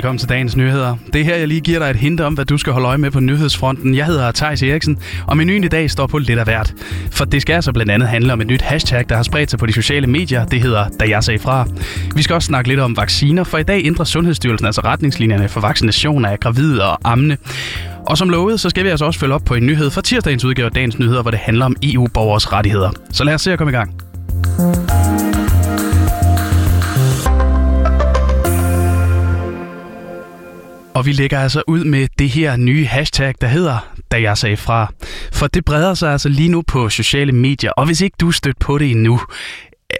Velkommen til dagens nyheder. Det er her, jeg lige giver dig et hint om, hvad du skal holde øje med på nyhedsfronten. Jeg hedder Thijs Eriksen, og menuen i dag står på lidt af hvert. For det skal altså blandt andet handle om et nyt hashtag, der har spredt sig på de sociale medier. Det hedder Da jeg sagde fra. Vi skal også snakke lidt om vacciner, for i dag ændrer Sundhedsstyrelsen altså retningslinjerne for vaccination af gravide og ammende. Og som lovet, så skal vi altså også følge op på en nyhed fra tirsdagens udgave af Dagens Nyheder, hvor det handler om EU-borgers rettigheder. Så lad os se at komme i gang. Og vi lægger altså ud med det her nye hashtag, der hedder, da jeg sagde fra. For det breder sig altså lige nu på sociale medier, og hvis ikke du er stødt på det endnu,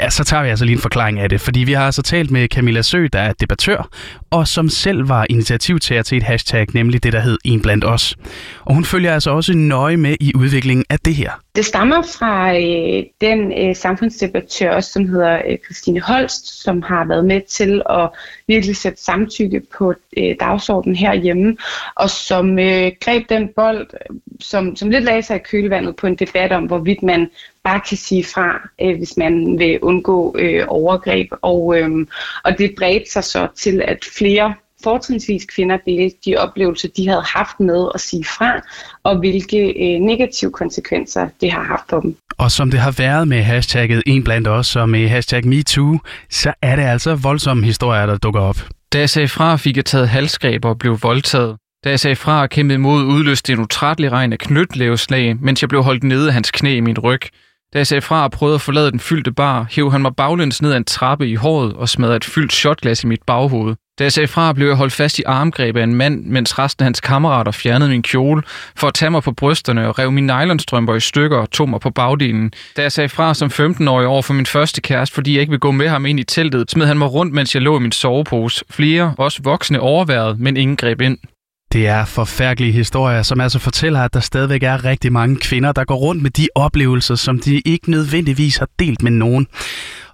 ja, så tager vi altså lige en forklaring af det. Fordi vi har altså talt med Camilla Sø, der er debattør, og som selv var initiativtager til et hashtag, nemlig det, der hed En blandt os. Og hun følger altså også nøje med i udviklingen af det her. Det stammer fra øh, den øh, samfundsdebattør, også, som hedder øh, Christine Holst, som har været med til at virkelig sætte samtykke på øh, dagsordenen herhjemme, og som øh, greb den bold, øh, som, som lidt lagde sig i kølevandet på en debat om, hvorvidt man bare kan sige fra, øh, hvis man vil undgå øh, overgreb. Og, øh, og det bredte sig så til, at flere fortrinsvis kvinder delte de oplevelser, de havde haft med at sige fra, og hvilke øh, negative konsekvenser det har haft for dem. Og som det har været med hashtagget En blandt os og med hashtag MeToo, så er det altså voldsomme historier, der dukker op. Da jeg sagde fra, fik jeg taget halsgreb og blev voldtaget. Da jeg sagde fra og kæmpede imod, udløste en utrættelig regn af knytlæveslag, mens jeg blev holdt nede af hans knæ i min ryg. Da jeg sagde fra og prøvede at forlade den fyldte bar, hæv han mig baglæns ned ad en trappe i håret og smadrede et fyldt shotglas i mit baghoved. Da jeg sagde fra, blev jeg holdt fast i armgreb af en mand, mens resten af hans kammerater fjernede min kjole for at tage mig på brysterne og rev mine nylonstrømper i stykker og tog mig på bagdelen. Da jeg sagde fra som 15-årig over for min første kæreste, fordi jeg ikke ville gå med ham ind i teltet, smed han mig rundt, mens jeg lå i min sovepose. Flere, også voksne, overværede, men ingen greb ind. Det er forfærdelige historier, som altså fortæller, at der stadigvæk er rigtig mange kvinder, der går rundt med de oplevelser, som de ikke nødvendigvis har delt med nogen.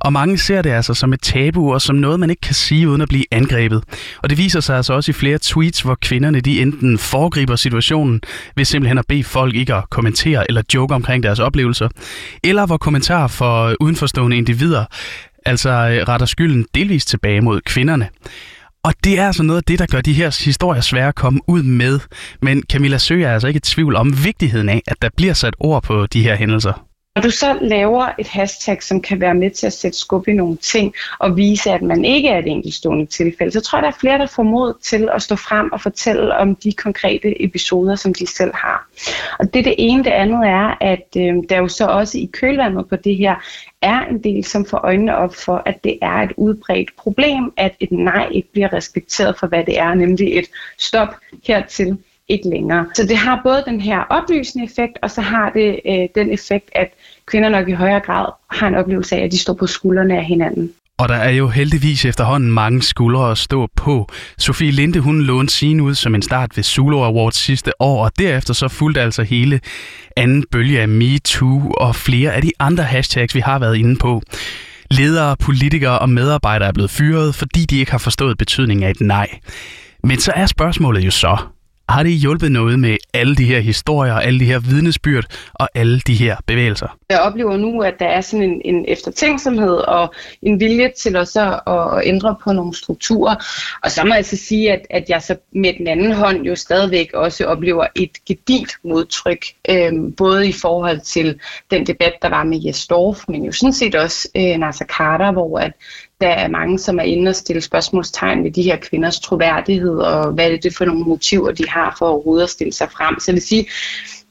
Og mange ser det altså som et tabu og som noget, man ikke kan sige uden at blive angrebet. Og det viser sig altså også i flere tweets, hvor kvinderne de enten foregriber situationen ved simpelthen at bede folk ikke at kommentere eller joke omkring deres oplevelser, eller hvor kommentarer for udenforstående individer altså øh, retter skylden delvist tilbage mod kvinderne. Og det er altså noget af det, der gør de her historier svære at komme ud med. Men Camilla Sø er altså ikke i tvivl om vigtigheden af, at der bliver sat ord på de her hændelser. Når du så laver et hashtag, som kan være med til at sætte skub i nogle ting og vise, at man ikke er et enkeltstående tilfælde, så tror jeg, der er flere, der får mod til at stå frem og fortælle om de konkrete episoder, som de selv har. Og det er det ene. Det andet er, at øh, der jo så også i kølvandet på det her er en del, som får øjnene op for, at det er et udbredt problem, at et nej ikke bliver respekteret for, hvad det er, nemlig et stop hertil ikke længere. Så det har både den her oplysende effekt, og så har det øh, den effekt, at kvinder nok i højere grad har en oplevelse af, at de står på skuldrene af hinanden. Og der er jo heldigvis efterhånden mange skuldre at stå på. Sofie Linde, hun lånte sin ud som en start ved Zulu Awards sidste år, og derefter så fulgte altså hele anden bølge af MeToo og flere af de andre hashtags, vi har været inde på. Ledere, politikere og medarbejdere er blevet fyret, fordi de ikke har forstået betydningen af et nej. Men så er spørgsmålet jo så, har det hjulpet noget med alle de her historier, alle de her vidnesbyrd og alle de her bevægelser? Jeg oplever nu, at der er sådan en, en eftertænksomhed og en vilje til også at, at ændre på nogle strukturer. Og så må jeg altså sige, at, at jeg så med den anden hånd jo stadigvæk også oplever et gedit modtryk, øhm, både i forhold til den debat, der var med Jes Dorf, men jo sådan set også øh, Nasser Carter, hvor at der er mange, som er inde og stille spørgsmålstegn ved de her kvinders troværdighed, og hvad er det for nogle motiver, de har for overhovedet at stille sig frem. Så jeg vil sige,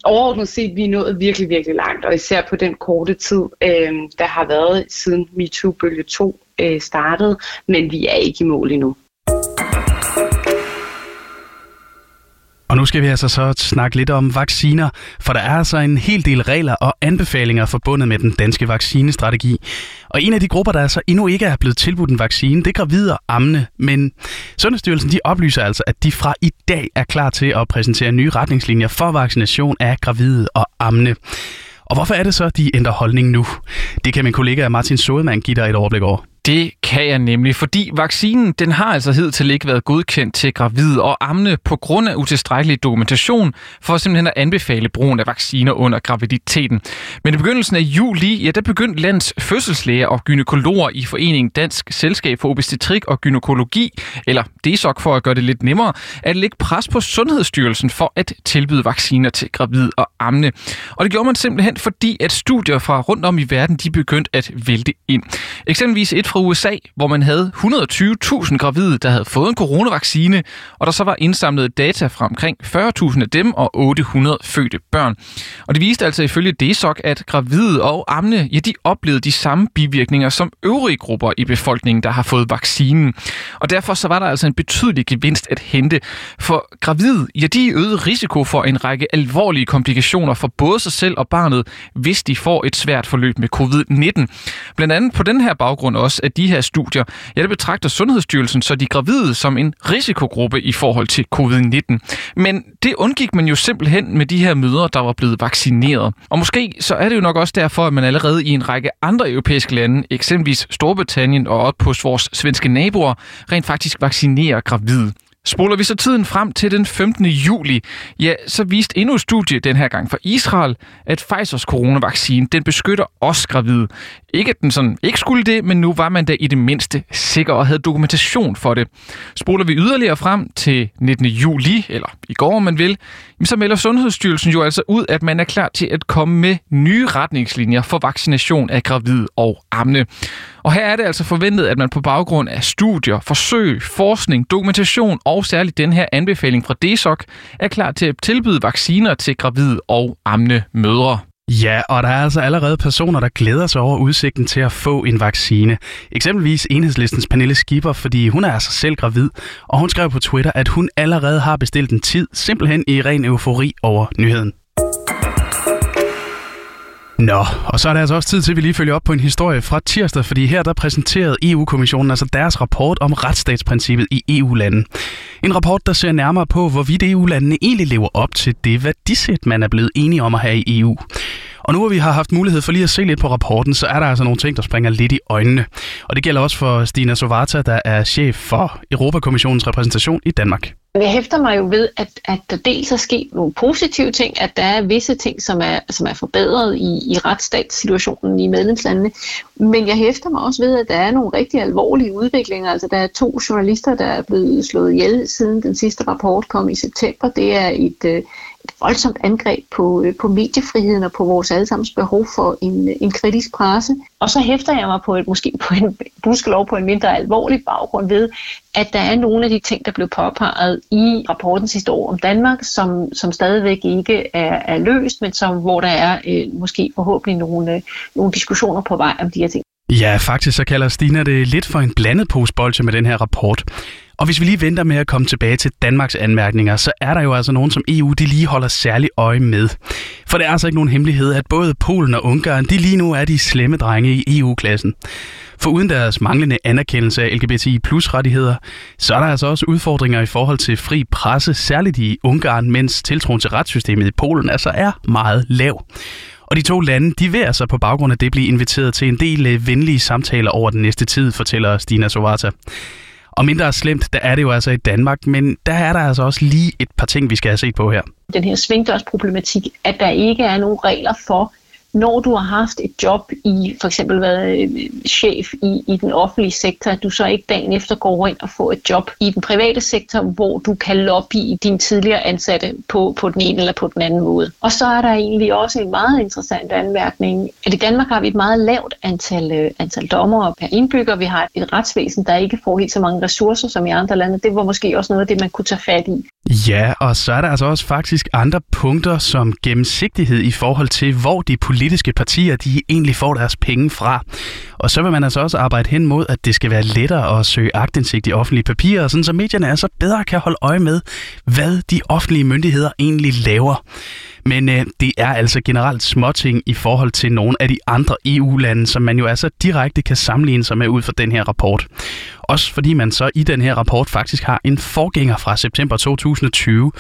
overordnet set, vi er nået virkelig, virkelig langt, og især på den korte tid, øh, der har været siden MeToo-bølge 2 øh, startede, men vi er ikke i mål endnu. Og nu skal vi altså så snakke lidt om vacciner, for der er altså en hel del regler og anbefalinger forbundet med den danske vaccinestrategi. Og en af de grupper, der altså endnu ikke er blevet tilbudt en vaccine, det er gravide og ammende. Men Sundhedsstyrelsen de oplyser altså, at de fra i dag er klar til at præsentere nye retningslinjer for vaccination af gravide og ammende. Og hvorfor er det så, at de ændrer holdning nu? Det kan min kollega Martin Sodemann give dig et overblik over. Det kan jeg nemlig, fordi vaccinen den har altså hidtil ikke været godkendt til gravide og amne på grund af utilstrækkelig dokumentation for simpelthen at anbefale brugen af vacciner under graviditeten. Men i begyndelsen af juli, ja, der begyndte landets fødselslæger og gynekologer i Foreningen Dansk Selskab for Obstetrik og Gynekologi, eller DSOC for at gøre det lidt nemmere, at lægge pres på Sundhedsstyrelsen for at tilbyde vacciner til gravide og amne. Og det gjorde man simpelthen, fordi at studier fra rundt om i verden, de begyndte at vælte ind. Eksempelvis et fra USA, hvor man havde 120.000 gravide, der havde fået en coronavaccine, og der så var indsamlet data fra omkring 40.000 af dem og 800 fødte børn. Og det viste altså ifølge DSOC, at gravide og amne, ja, de oplevede de samme bivirkninger som øvrige grupper i befolkningen, der har fået vaccinen. Og derfor så var der altså en betydelig gevinst at hente. For gravide, ja, de øgede risiko for en række alvorlige komplikationer for både sig selv og barnet, hvis de får et svært forløb med covid-19. Blandt andet på den her baggrund også, af de her studier, ja, det betragter Sundhedsstyrelsen så de gravide som en risikogruppe i forhold til covid-19. Men det undgik man jo simpelthen med de her møder, der var blevet vaccineret. Og måske så er det jo nok også derfor, at man allerede i en række andre europæiske lande, eksempelvis Storbritannien og op på vores svenske naboer, rent faktisk vaccinerer gravide. Spoler vi så tiden frem til den 15. juli, ja, så viste endnu et studie den her gang fra Israel, at Pfizers coronavaccine, den beskytter også gravide. Ikke at den sådan ikke skulle det, men nu var man da i det mindste sikker og havde dokumentation for det. Spoler vi yderligere frem til 19. juli, eller i går om man vil, så melder Sundhedsstyrelsen jo altså ud, at man er klar til at komme med nye retningslinjer for vaccination af gravide og amne. Og her er det altså forventet, at man på baggrund af studier, forsøg, forskning, dokumentation og særligt den her anbefaling fra DSOC er klar til at tilbyde vacciner til gravide og amne mødre. Ja, og der er altså allerede personer, der glæder sig over udsigten til at få en vaccine. Eksempelvis enhedslistens Pernille Skipper, fordi hun er altså selv gravid, og hun skrev på Twitter, at hun allerede har bestilt en tid, simpelthen i ren eufori over nyheden. Nå, og så er det altså også tid til, at vi lige følger op på en historie fra tirsdag, fordi her der præsenterede EU-kommissionen altså deres rapport om retsstatsprincippet i EU-landen. En rapport, der ser nærmere på, hvorvidt EU-landene egentlig lever op til det værdisæt, man er blevet enige om at have i EU. Og nu hvor vi har haft mulighed for lige at se lidt på rapporten, så er der altså nogle ting, der springer lidt i øjnene. Og det gælder også for Stina Sovata, der er chef for Europakommissionens repræsentation i Danmark. Jeg hæfter mig jo ved, at, at der dels er sket nogle positive ting, at der er visse ting, som er, som er forbedret i, i retsstatssituationen i medlemslandene. Men jeg hæfter mig også ved, at der er nogle rigtig alvorlige udviklinger. Altså der er to journalister, der er blevet slået ihjel siden den sidste rapport kom i september. Det er et, et voldsomt angreb på, øh, på mediefriheden og på vores allesammens behov for en, øh, en kritisk presse. Og så hæfter jeg mig på et, måske på en buskelov på en mindre alvorlig baggrund ved, at der er nogle af de ting, der blev påpeget i rapporten sidste år om Danmark, som, som stadigvæk ikke er, er løst, men som, hvor der er øh, måske forhåbentlig nogle, øh, nogle diskussioner på vej om de her ting. Ja, faktisk så kalder Stina det lidt for en blandet pose med den her rapport. Og hvis vi lige venter med at komme tilbage til Danmarks anmærkninger, så er der jo altså nogen, som EU de lige holder særlig øje med. For det er altså ikke nogen hemmelighed, at både Polen og Ungarn, de lige nu er de slemme drenge i EU-klassen. For uden deres manglende anerkendelse af LGBTI plus rettigheder, så er der altså også udfordringer i forhold til fri presse, særligt i Ungarn, mens tiltroen til retssystemet i Polen altså er meget lav. Og de to lande, de vil altså på baggrund af det blive inviteret til en del øh, venlige samtaler over den næste tid, fortæller Stina Sovata. Og mindre slemt, der er det jo altså i Danmark, men der er der altså også lige et par ting, vi skal have set på her. Den her svingdørsproblematik, at der ikke er nogen regler for, når du har haft et job i, for eksempel været øh, chef i, i den offentlige sektor, at du så ikke dagen efter går ind og får et job i den private sektor, hvor du kan lobby din tidligere ansatte på, på den ene eller på den anden måde. Og så er der egentlig også en meget interessant anmærkning, at i Danmark har vi et meget lavt antal, øh, antal dommere per indbygger. Vi har et retsvæsen, der ikke får helt så mange ressourcer som i andre lande. Det var måske også noget af det, man kunne tage fat i. Ja, og så er der altså også faktisk andre punkter som gennemsigtighed i forhold til, hvor de politiske partier de egentlig får deres penge fra. Og så vil man altså også arbejde hen mod, at det skal være lettere at søge agtindsigt i offentlige papirer, sådan så medierne altså bedre kan holde øje med, hvad de offentlige myndigheder egentlig laver. Men øh, det er altså generelt småting i forhold til nogle af de andre EU-lande, som man jo altså direkte kan sammenligne sig med ud fra den her rapport. Også fordi man så i den her rapport faktisk har en forgænger fra september 2020,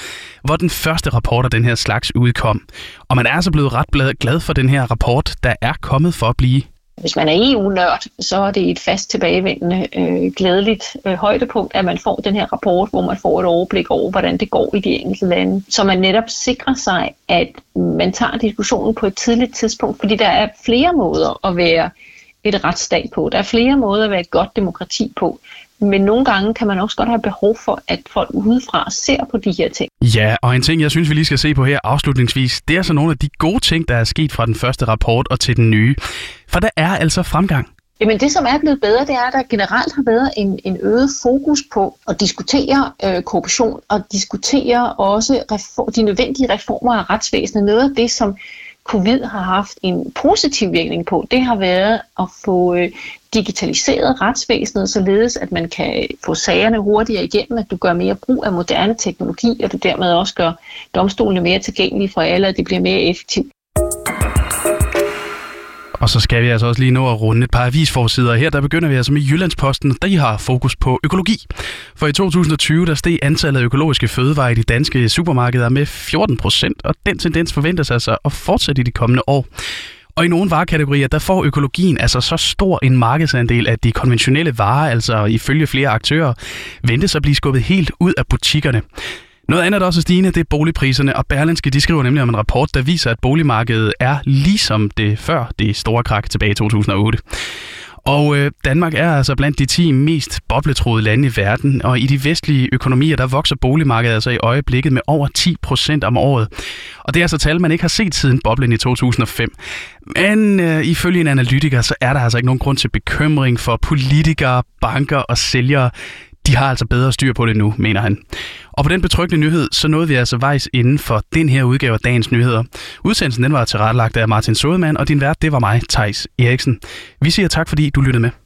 hvor den første rapport af den her slags udkom. Og man er altså blevet ret glad for den her rapport, der er kommet for at blive hvis man er EU-nørd, så er det et fast tilbagevendende øh, glædeligt øh, højdepunkt, at man får den her rapport, hvor man får et overblik over, hvordan det går i de enkelte lande. Så man netop sikrer sig, at man tager diskussionen på et tidligt tidspunkt, fordi der er flere måder at være et retsstat på. Der er flere måder at være et godt demokrati på. Men nogle gange kan man også godt have behov for, at folk udefra ser på de her ting. Ja, og en ting, jeg synes, vi lige skal se på her afslutningsvis, det er så nogle af de gode ting, der er sket fra den første rapport og til den nye. For der er altså fremgang. Jamen det, som er blevet bedre, det er, at der generelt har været en, en øget fokus på at diskutere øh, korruption og diskutere også reform, de nødvendige reformer af retsvæsenet. Noget af det, som covid har haft en positiv virkning på, det har været at få øh, digitaliseret retsvæsenet, således at man kan få sagerne hurtigere igennem, at du gør mere brug af moderne teknologi, og du dermed også gør domstolene mere tilgængelige for alle, og det bliver mere effektivt. Og så skal vi altså også lige nå at runde et par avisforsider. Her der begynder vi altså med Jyllandsposten, der har fokus på økologi. For i 2020 der steg antallet af økologiske fødevarer i de danske supermarkeder med 14 procent, og den tendens forventes altså at fortsætte i de kommende år. Og i nogle varekategorier, der får økologien altså så stor en markedsandel, at de konventionelle varer, altså ifølge flere aktører, ventes at blive skubbet helt ud af butikkerne. Noget andet, der også er stigende, det er boligpriserne, og Berlinske de skriver nemlig om en rapport, der viser, at boligmarkedet er ligesom det før det store krak tilbage i 2008. Og øh, Danmark er altså blandt de 10 mest bobletroede lande i verden, og i de vestlige økonomier, der vokser boligmarkedet altså i øjeblikket med over 10 procent om året. Og det er altså tal, man ikke har set siden boblen i 2005. Men øh, ifølge en analytiker, så er der altså ikke nogen grund til bekymring for politikere, banker og sælgere. De har altså bedre styr på det nu, mener han. Og på den betryggende nyhed, så nåede vi altså vejs inden for den her udgave af Dagens Nyheder. Udsendelsen den var tilrettelagt af Martin Sodemann, og din vært, det var mig, Tejs Eriksen. Vi siger tak, fordi du lyttede med.